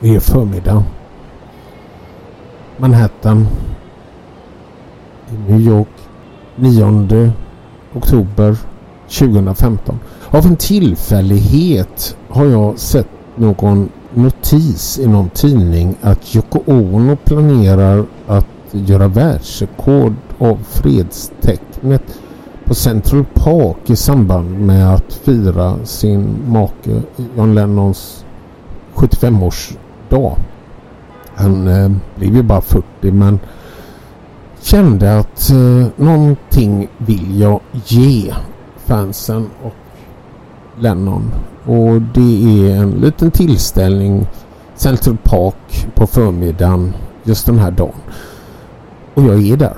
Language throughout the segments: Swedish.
Det är förmiddag. Manhattan. I New York. 9 oktober 2015. Av en tillfällighet har jag sett någon notis i någon tidning att Yoko Ono planerar att göra världsrekord av fredstecknet på Central Park i samband med att fira sin make John Lennons 75-årsdag. Han eh, blev ju bara 40 men kände att eh, någonting vill jag ge fansen och Lennon. Och det är en liten tillställning Central Park på förmiddagen just den här dagen. Och jag är där.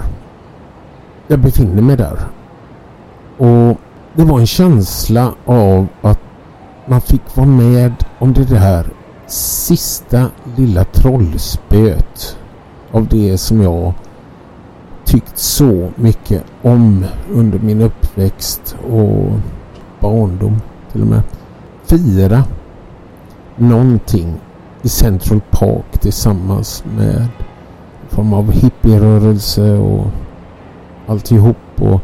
Jag befinner mig där. Och det var en känsla av att man fick vara med om det där sista lilla trollspöet av det som jag tyckt så mycket om under min uppväxt och barndom till och med. Fira någonting i Central Park tillsammans med en form av hippierörelse och alltihop. Och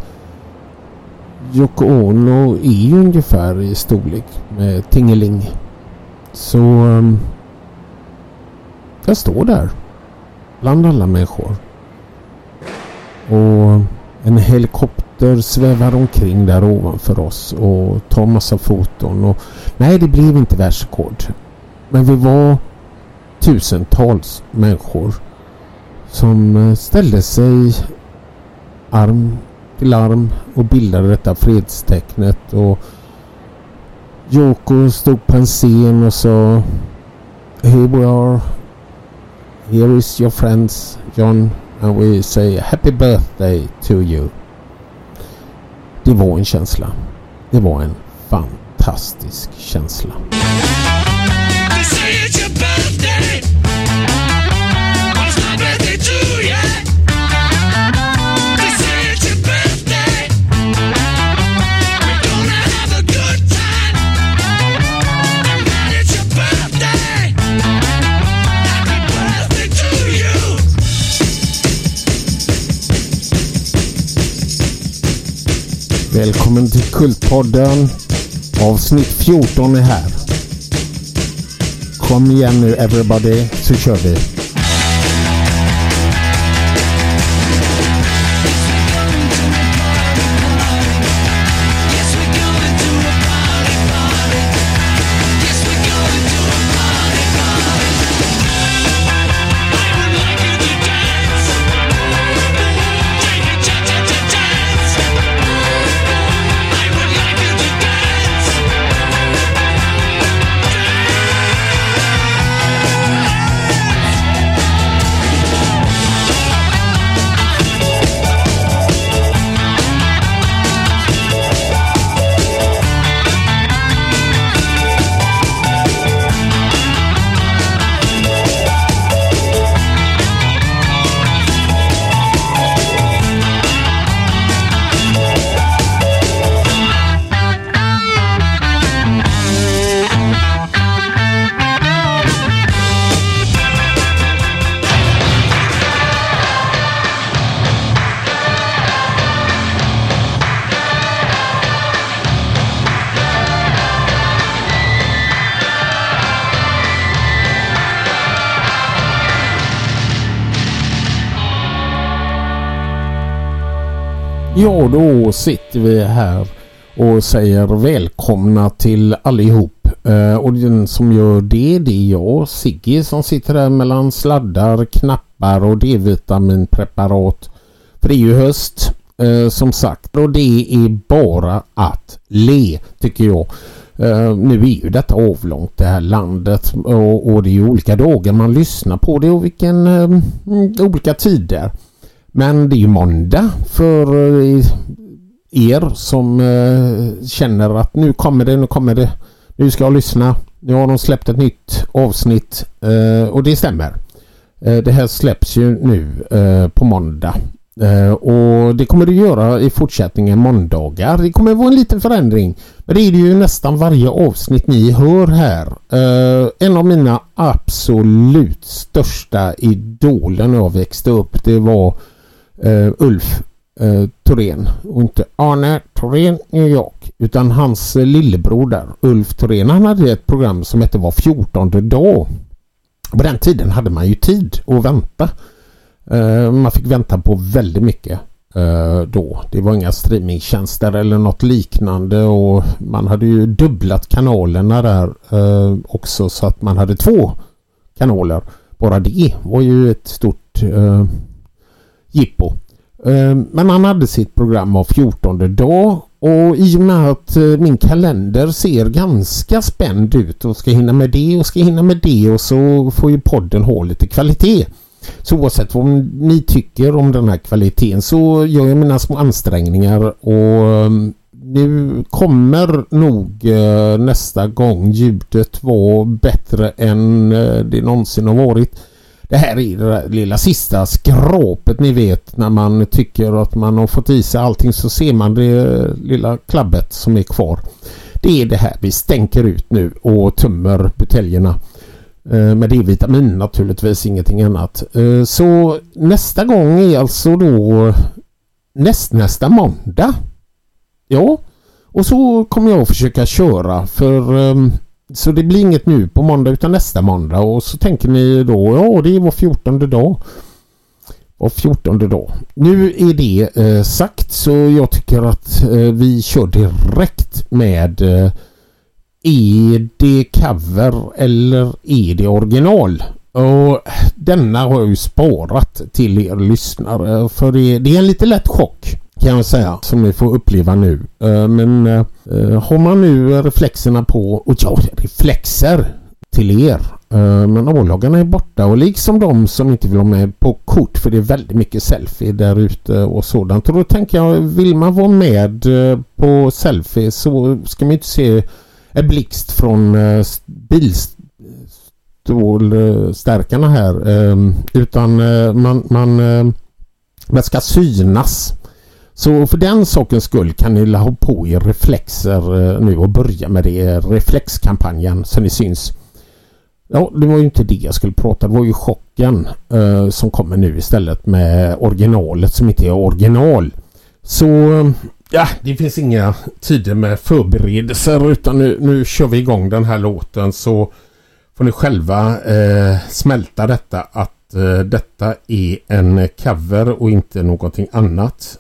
Yoko Ono är ju ungefär i storlek med Tingeling. Så ehm, jag står där bland alla människor. Och en helikopter svävar omkring där ovanför oss och tar massa foton. Och, nej, det blev inte världsrekord. Men vi var tusentals människor som eh, ställde sig arm till arm och bildade detta fredstecknet. Och Joko stod på en scen och sa Here we are. Here is your friends John and we say happy birthday to you. Det var en känsla. Det var en fantastisk känsla. Välkommen till Kultpodden. Avsnitt 14 är här. Kom igen nu everybody så kör vi. Ja, då sitter vi här och säger välkomna till allihop. Eh, och den som gör det, det är jag, Sigge, som sitter här mellan sladdar, knappar och D-vitaminpreparat. För det är ju höst, eh, som sagt. Och det är bara att le, tycker jag. Uh, nu är ju detta avlångt det här landet och, och det är ju olika dagar man lyssnar på det och vilken uh, olika tider. Men det är ju måndag för eh, er som eh, känner att nu kommer det, nu kommer det. Nu ska jag lyssna. Nu har de släppt ett nytt avsnitt eh, och det stämmer. Det här släpps ju nu på måndag och det kommer det göra i fortsättningen måndagar. Det kommer vara en liten förändring. Men det är det ju nästan varje avsnitt ni hör här. En av mina absolut största idoler när jag växte upp det var uh, Ulf uh, Thorén och inte Arne Thorén New York utan hans eh, lillebror där Ulf Thorén han hade ett program som hette Var 14 dag. På den tiden hade man ju tid att vänta. Uh, man fick vänta på väldigt mycket då. Det var inga streamingtjänster eller något liknande och man hade ju dubblat kanalerna där också så att man hade två kanaler. Bara det var ju ett stort jippo. Ehm, men han hade sitt program av 14 dag och i och med att eh, min kalender ser ganska spänd ut och ska hinna med det och ska hinna med det och så får ju podden ha lite kvalitet. Så oavsett vad ni tycker om den här kvaliteten så gör jag mina små ansträngningar och ehm, nu kommer nog eh, nästa gång ljudet vara bättre än eh, det någonsin har varit. Det här är det där lilla sista skråpet ni vet när man tycker att man har fått i sig allting så ser man det lilla klabbet som är kvar. Det är det här vi stänker ut nu och tömmer buteljerna. Eh, med D-vitamin naturligtvis, ingenting annat. Eh, så nästa gång är alltså då nästnästa måndag. Ja, och så kommer jag att försöka köra för ehm, så det blir inget nu på måndag utan nästa måndag och så tänker ni då ja det är var fjortonde dag. Var fjortonde dag. Nu är det eh, sagt så jag tycker att eh, vi kör direkt med eh, är det cover eller är det original? Och denna har jag ju sparat till er lyssnare för det, det är en lite lätt chock kan jag säga som ni får uppleva nu. Eh, men eh, eh, har man nu reflexerna på, och ja, reflexer till er. Men avloggarna är borta och liksom de som inte vill vara med på kort för det är väldigt mycket selfie där ute och sådant. Och då tänker jag, vill man vara med på selfie så ska man inte se en blixt från bilstålstärkarna här. Utan man, man, man ska synas. Så för den sakens skull kan ni ha på er reflexer eh, nu och börja med det eh, reflexkampanjen så ni syns. Ja, det var ju inte det jag skulle prata. Det var ju chocken eh, som kommer nu istället med originalet som inte är original. Så eh, ja, det finns inga tider med förberedelser utan nu, nu kör vi igång den här låten så får ni själva eh, smälta detta att eh, detta är en cover och inte någonting annat.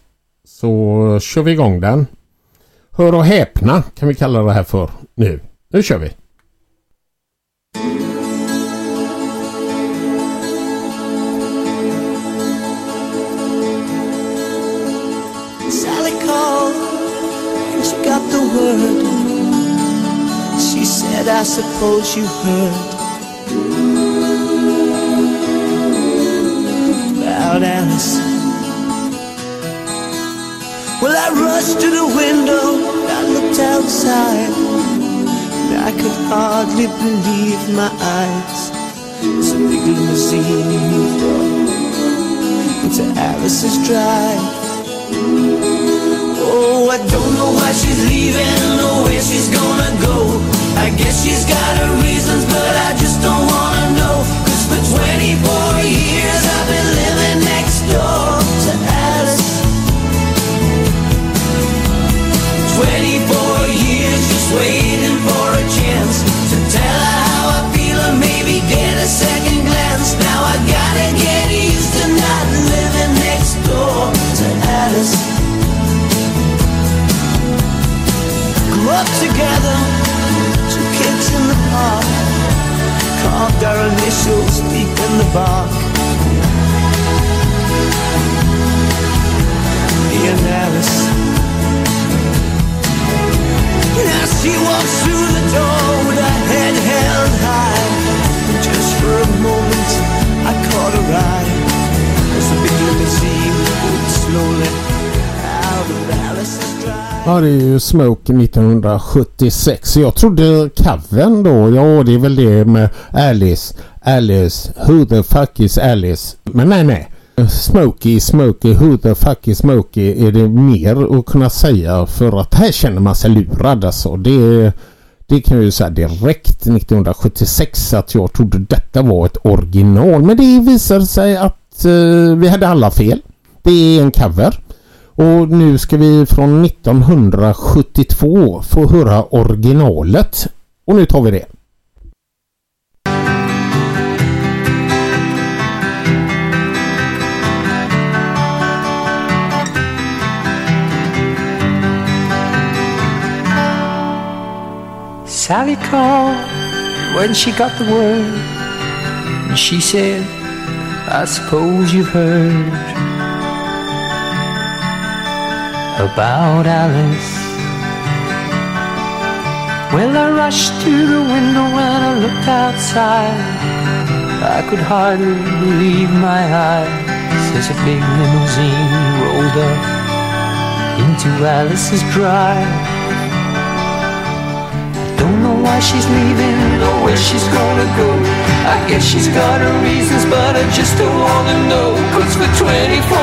Så kör vi igång den. Hör och häpna kan vi kalla det här för nu. Nu kör vi! Sally called and she got the word. She said I suppose you heard about Alice. Well, I rushed to the window, I looked outside, and I could hardly believe my eyes. A big limousine moved up into Alice's drive. Oh, I don't know why she's leaving or where she's gonna go. I guess she's got her reasons, but I just don't wanna carved our initials deep in the bark. Ja, det är ju Smoke 1976. Jag trodde covern då, ja det är väl det med Alice. Alice, who the fuck is Alice? Men nej, nej. Smokey, Smokey, who the fuck is Smokey är det mer att kunna säga för att här känner man sig lurad alltså. Det, det kan jag ju säga direkt 1976 att jag trodde detta var ett original men det visade sig att uh, vi hade alla fel. Det är en cover. Och nu ska vi från 1972 få höra originalet. Och nu tar vi det. Sally called when she got the word. And she said, I suppose you've heard about Alice. Well, I rushed to the window and I looked outside. I could hardly believe my eyes as a big limousine rolled up into Alice's drive I don't know why she's leaving or where she's gonna go. I guess she's got her reasons, but I just don't wanna know. Cause for 24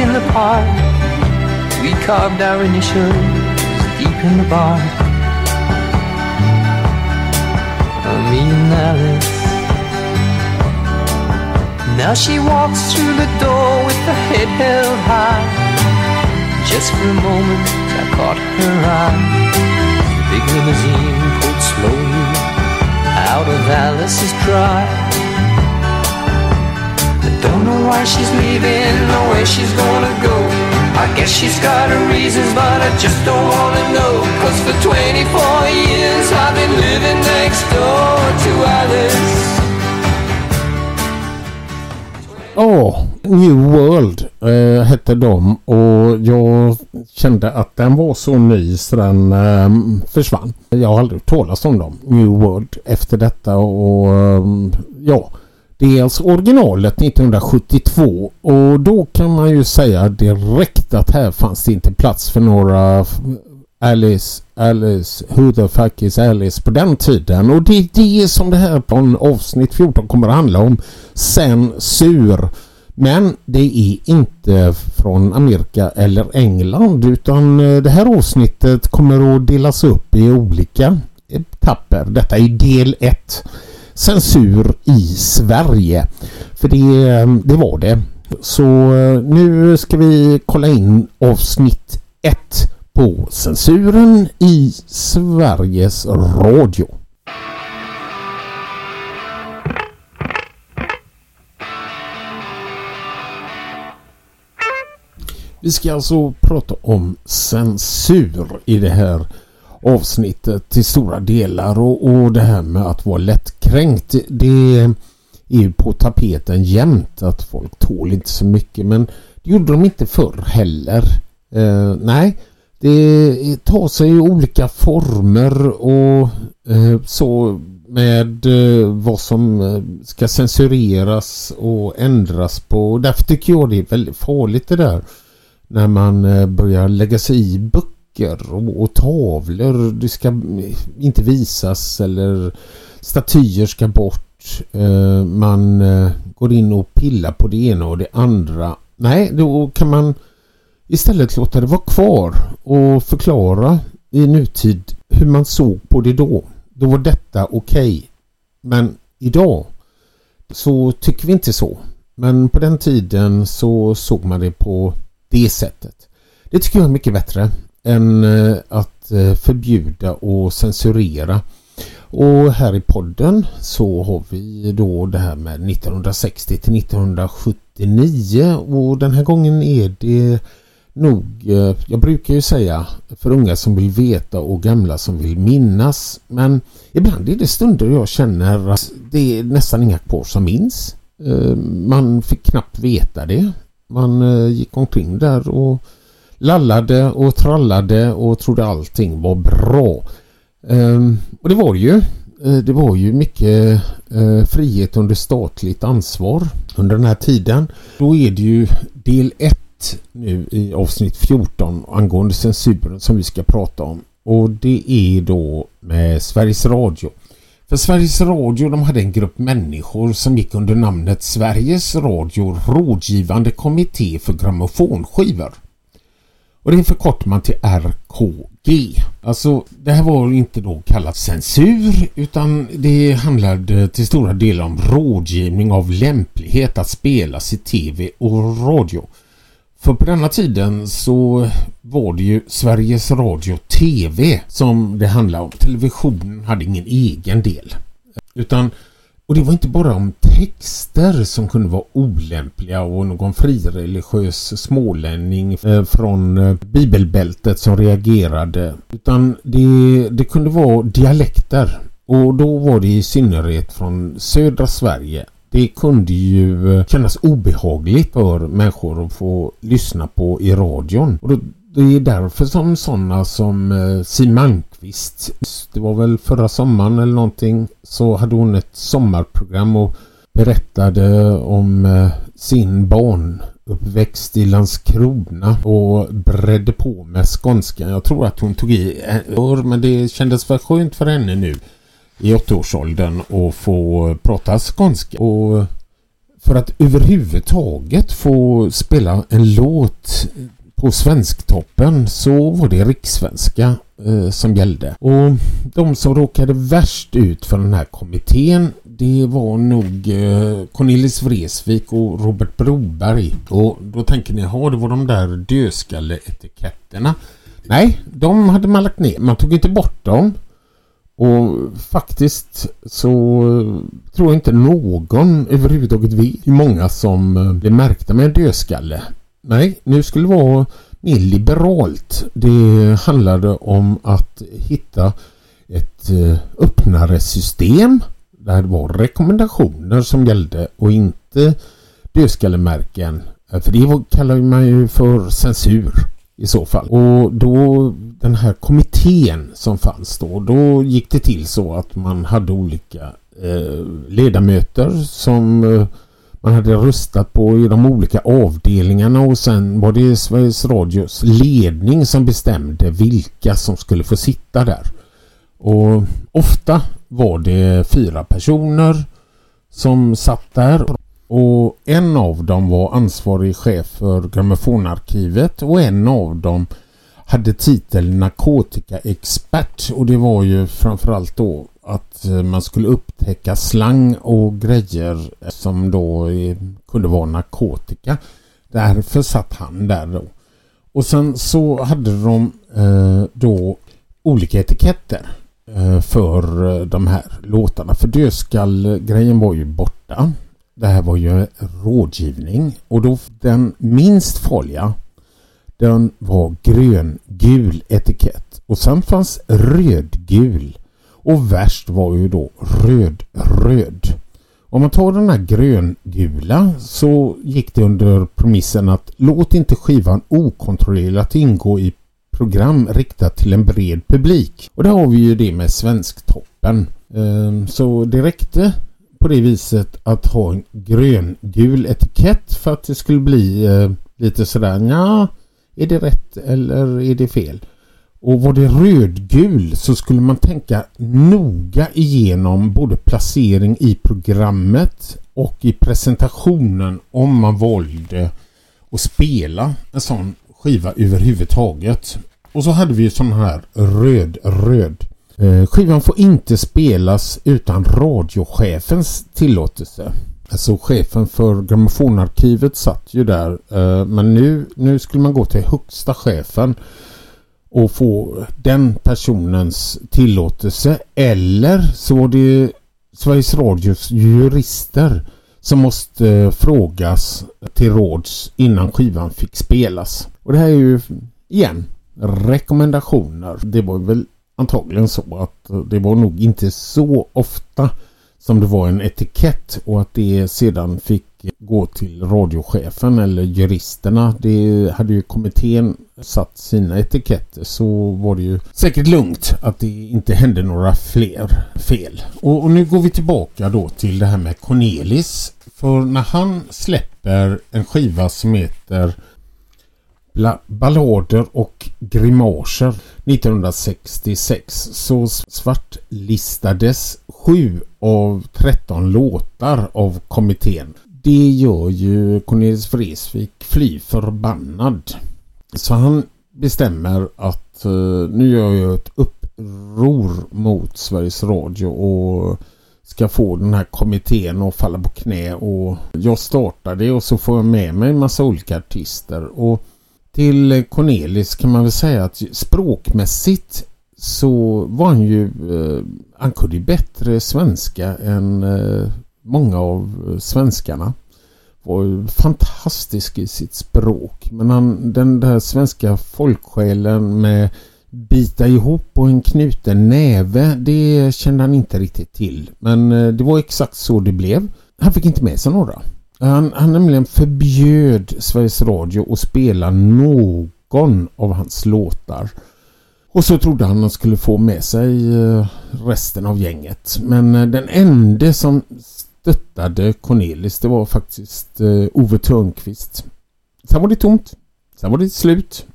in the park. We carved our initials deep in the bark. Me and Alice. Now she walks through the door with her head held high. Just for a moment, I caught her eye. The big limousine pulled slowly out of Alice's drive. Why she's leaving or where she's gonna go. I guess she's got her reasons, but I just don't wanna know. Cause for 24 years I've been living next door to Alice. oh, New World eh, hette de och jag kände att den var så ny så den eh, försvann. Jag har aldrig talat om dem, New World, efter detta och eh, ja Dels originalet 1972 och då kan man ju säga direkt att här fanns det inte plats för några Alice, Alice, who the fuck is Alice på den tiden. Och det är det som det här på avsnitt 14 kommer att handla om. Censur. Men det är inte från Amerika eller England utan eh, det här avsnittet kommer att delas upp i olika etapper. Detta är del 1 censur i Sverige. För det, det var det. Så eh, nu ska vi kolla in avsnitt 1 på censuren i Sveriges Radio. Vi ska alltså prata om censur i det här avsnittet till stora delar och, och det här med att vara lättkränkt det är ju på tapeten jämt att folk tål inte så mycket men det gjorde de inte förr heller. Eh, nej, det tar sig i olika former och eh, så med eh, vad som eh, ska censureras och ändras på. Därför tycker jag det är väldigt farligt det där när man eh, börjar lägga sig i böcker böcker och, och tavlor det ska inte visas eller statyer ska bort. Eh, man eh, går in och pillar på det ena och det andra. Nej, då kan man istället låta det vara kvar och förklara i nutid hur man såg på det då. Då var detta okej. Okay. Men idag så tycker vi inte så. Men på den tiden så såg man det på det sättet. Det tycker jag är mycket bättre än eh, att eh, förbjuda och censurera. Och här i podden så har vi då det här med 1960 till 1979 och den här gången är det nog, eh, jag brukar ju säga för unga som vill veta och gamla som vill minnas. Men ibland är det stunder jag känner att det är nästan inga kvar som minns. Man fick knappt veta det. Man gick omkring där och lallade och trallade och trodde allting var bra. Um, och det var det ju. Eh, det var ju mycket eh, frihet under statligt ansvar under den här tiden. Då är det ju del 1 nu i avsnitt 14 angående censuren som vi ska prata om. Och det är då med Sveriges Radio. För Sveriges Radio de hade en grupp människor som gick under namnet Sveriges Radio rådgivande kommitté för grammofonskivor. Och det förkortar man till RKG. Alltså det här var inte då kallat censur utan det handlade till stora delar om rådgivning av lämplighet att spelas i tv och radio. För på denna tiden så var det ju Sveriges Radio TV som det handlade om. Televisionen hade ingen egen del. Utan, och det var inte bara om texter som kunde vara olämpliga och någon frireligiös smålänning eh, från eh, bibelbältet som reagerade. Utan det, det kunde vara dialekter. Och då var det i synnerhet från södra Sverige det kunde ju eh, kännas obehagligt för människor att få lyssna på i radion. Och det är därför som sådana som eh, Siw Malmkvist, det var väl förra sommaren eller någonting, så hade hon ett sommarprogram och berättade om eh, sin barn uppväxt i Landskrona och bredde på med skånskan. Jag tror att hon tog i men det kändes väl skönt för henne nu i åttaårsåldern och få prata skånska. Och för att överhuvudtaget få spela en låt på Svensktoppen så var det rikssvenska eh, som gällde. Och de som råkade värst ut för den här kommittén det var nog eh, Cornelis Vreeswijk och Robert Broberg. Och då tänker ni, ja det var de där dödskalleetiketterna. Nej, de hade man lagt ner. Man tog inte bort dem. Och faktiskt så eh, tror jag inte någon överhuvudtaget vet hur många som eh, blev märkta med en dödskalle. Nej, nu skulle det vara mer liberalt. Det handlade om att hitta ett eh, öppnare system där det var rekommendationer som gällde och inte dödskallemärken. Eh, för det kallar man ju för censur i så fall. Och då den här kommittén som fanns då, då gick det till så att man hade olika eh, ledamöter som eh, man hade röstat på i de olika avdelningarna och sen var det Sveriges Radios ledning som bestämde vilka som skulle få sitta där. Och ofta var det fyra personer som satt där och en av dem var ansvarig chef för grammofonarkivet och en av dem hade titeln narkotikaexpert och det var ju framförallt då att eh, man skulle upptäcka slang och grejer som då kunde vara narkotika. Därför satt han där då. Och sen så hade de eh, då olika etiketter eh, för eh, de här låtarna. För dödskallgrejen var ju borta. Det här var ju rådgivning och då den minst farliga den var grön-gul etikett och sen fanns rödgul och värst var ju då röd-röd. Om man tar den här gröngula så gick det under premissen att låt inte skivan okontrollerat ingå i program riktat till en bred publik. Och där har vi ju det med Svensktoppen. Ehm, så det räckte på det viset att ha en gröngul etikett för att det skulle bli eh, lite sådär ja är det rätt eller är det fel? Och var det rödgul så skulle man tänka noga igenom både placering i programmet och i presentationen om man valde att spela en sån skiva överhuvudtaget. Och så hade vi sån här röd-röd. Eh, skivan får inte spelas utan radiochefens tillåtelse. Alltså chefen för grammofonarkivet satt ju där. Eh, men nu, nu skulle man gå till högsta chefen och få den personens tillåtelse. Eller så var det Sveriges Radios jurister som måste frågas till råds innan skivan fick spelas. Och det här är ju igen rekommendationer. Det var väl antagligen så att det var nog inte så ofta som det var en etikett och att det sedan fick gå till radiochefen eller juristerna. Det hade ju kommittén satt sina etiketter så var det ju säkert lugnt att det inte hände några fler fel. Och, och nu går vi tillbaka då till det här med Cornelis. För när han släpper en skiva som heter Ballader och grimaser 1966 så svartlistades 7 av 13 låtar av kommittén. Det gör ju Cornelis Vreeswijk fly förbannad. Så han bestämmer att eh, nu gör jag ett uppror mot Sveriges Radio och ska få den här kommittén att falla på knä och jag startar det och så får jag med mig en massa olika artister och till Cornelis kan man väl säga att språkmässigt så var han ju, eh, han kunde ju bättre svenska än eh, många av eh, svenskarna. Var fantastisk i sitt språk. Men han, den där svenska folksjälen med bita ihop och en knuten näve, det kände han inte riktigt till. Men eh, det var exakt så det blev. Han fick inte med sig några. Han, han nämligen förbjöd Sveriges Radio att spela någon av hans låtar. Och så trodde han att han skulle få med sig eh, resten av gänget. Men den enda som stöttade Cornelis det var faktiskt eh, Ove Törnqvist. Sen var det tomt. Sen var det slut.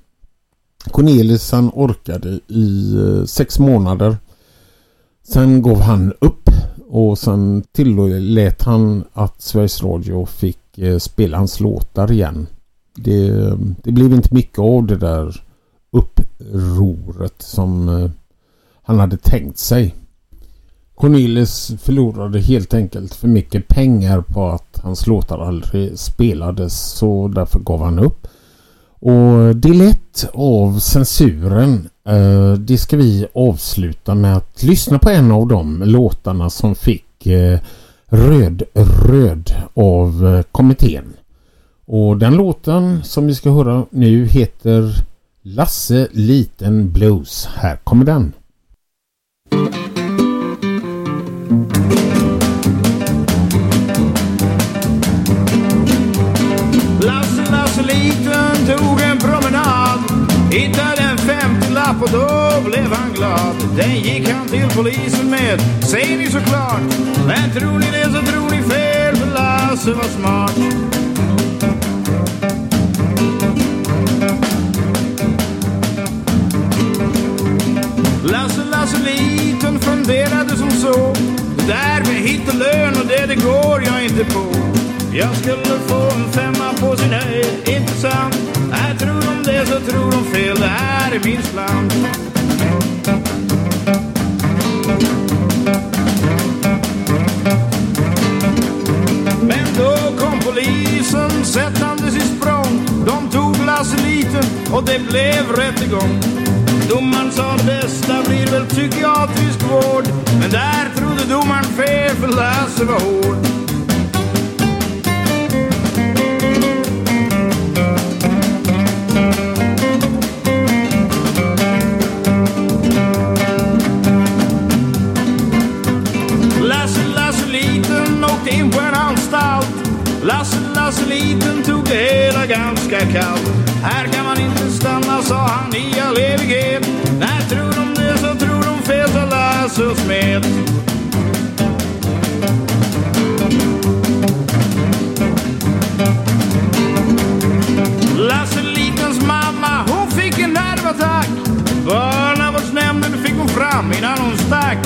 Cornelis han orkade i eh, sex månader. Sen gav han upp och sen tillät han att Sveriges Radio fick eh, spela hans låtar igen. Det, det blev inte mycket av det där upproret som eh, han hade tänkt sig. Cornelis förlorade helt enkelt för mycket pengar på att hans låtar aldrig spelades så därför gav han upp. Och det är lätt av censuren. Eh, det ska vi avsluta med att lyssna på en av de låtarna som fick eh, röd röd av eh, kommittén. Och den låten som vi ska höra nu heter Lasse Liten Blues. Här kommer den. Lapp och då blev han glad. Den gick han till polisen med, säger ni såklart. Men tror ni det så tror ni fel, för Lasse var smart. Lasse, Lasse liten funderade som så. Det där med hit och lön och det, det går jag inte på. Jag skulle få en femma på sin höjd, inte sant? Nej, tror de det så tror de fel, det här är min slant. Men då kom polisen sättandes i språng. De tog Lasse liten och det blev rättegång. Domaren sa det bästa blir väl psykiatrisk vård. Men där trodde domaren fel för Lasse var hård. Lasse, liten tog det hela ganska kallt. Här kan man inte stanna, sa han i all evighet. När tror de det så tror de fel, sa Lasse och smet. Lasse Litens mamma, hon fick en nervattack. Barnavårdsnämnden fick hon fram innan hon stack.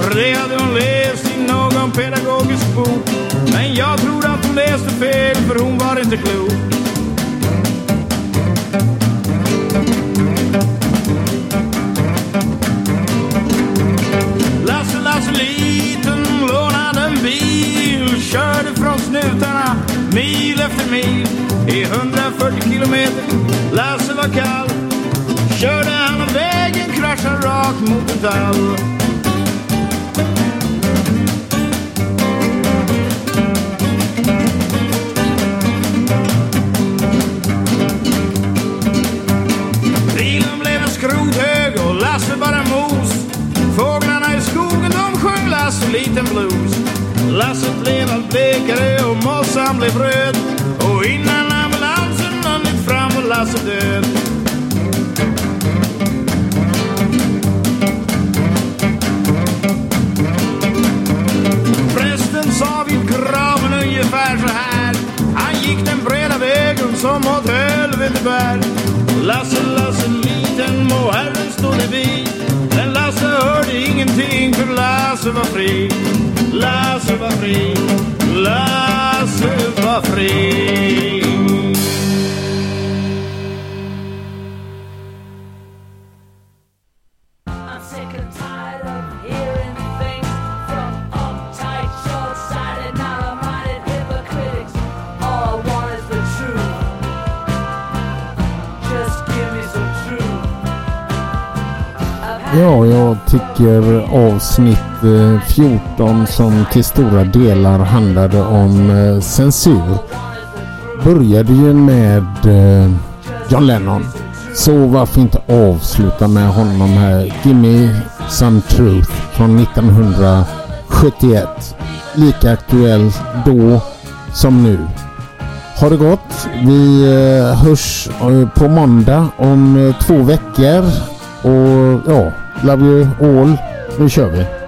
För det hade hon läst i någon pedagogisk bok. Men jag tror hon läste fel för hon var inte klok. Lasse, Lasse liten lånade en bil. Körde från snutarna mil efter mil i 140 kilometer. Lasse var kall. Körde han av vägen kraschade rakt mot en tall. Blues. Lasset blev allt blekare och mossan blev röd och innan ambulansen hunnit fram var Lasse död. Prästen sa vid graven ungefär så här. Han gick den breda vägen som åt helvete bär. Lasse, Lasse liten må Herren stå dig vid. Men Lasse hörde ingenting för Lasse var fri. Lasse var fri. Lasse var fri. I'm tycker avsnitt eh, 14 som till stora delar handlade om eh, censur började ju med eh, John Lennon. Så varför inte avsluta med honom här? Gimme some truth från 1971. Lika aktuell då som nu. Ha det gott. Vi hörs på måndag om två veckor. Och ja, love you all. Nu kör vi.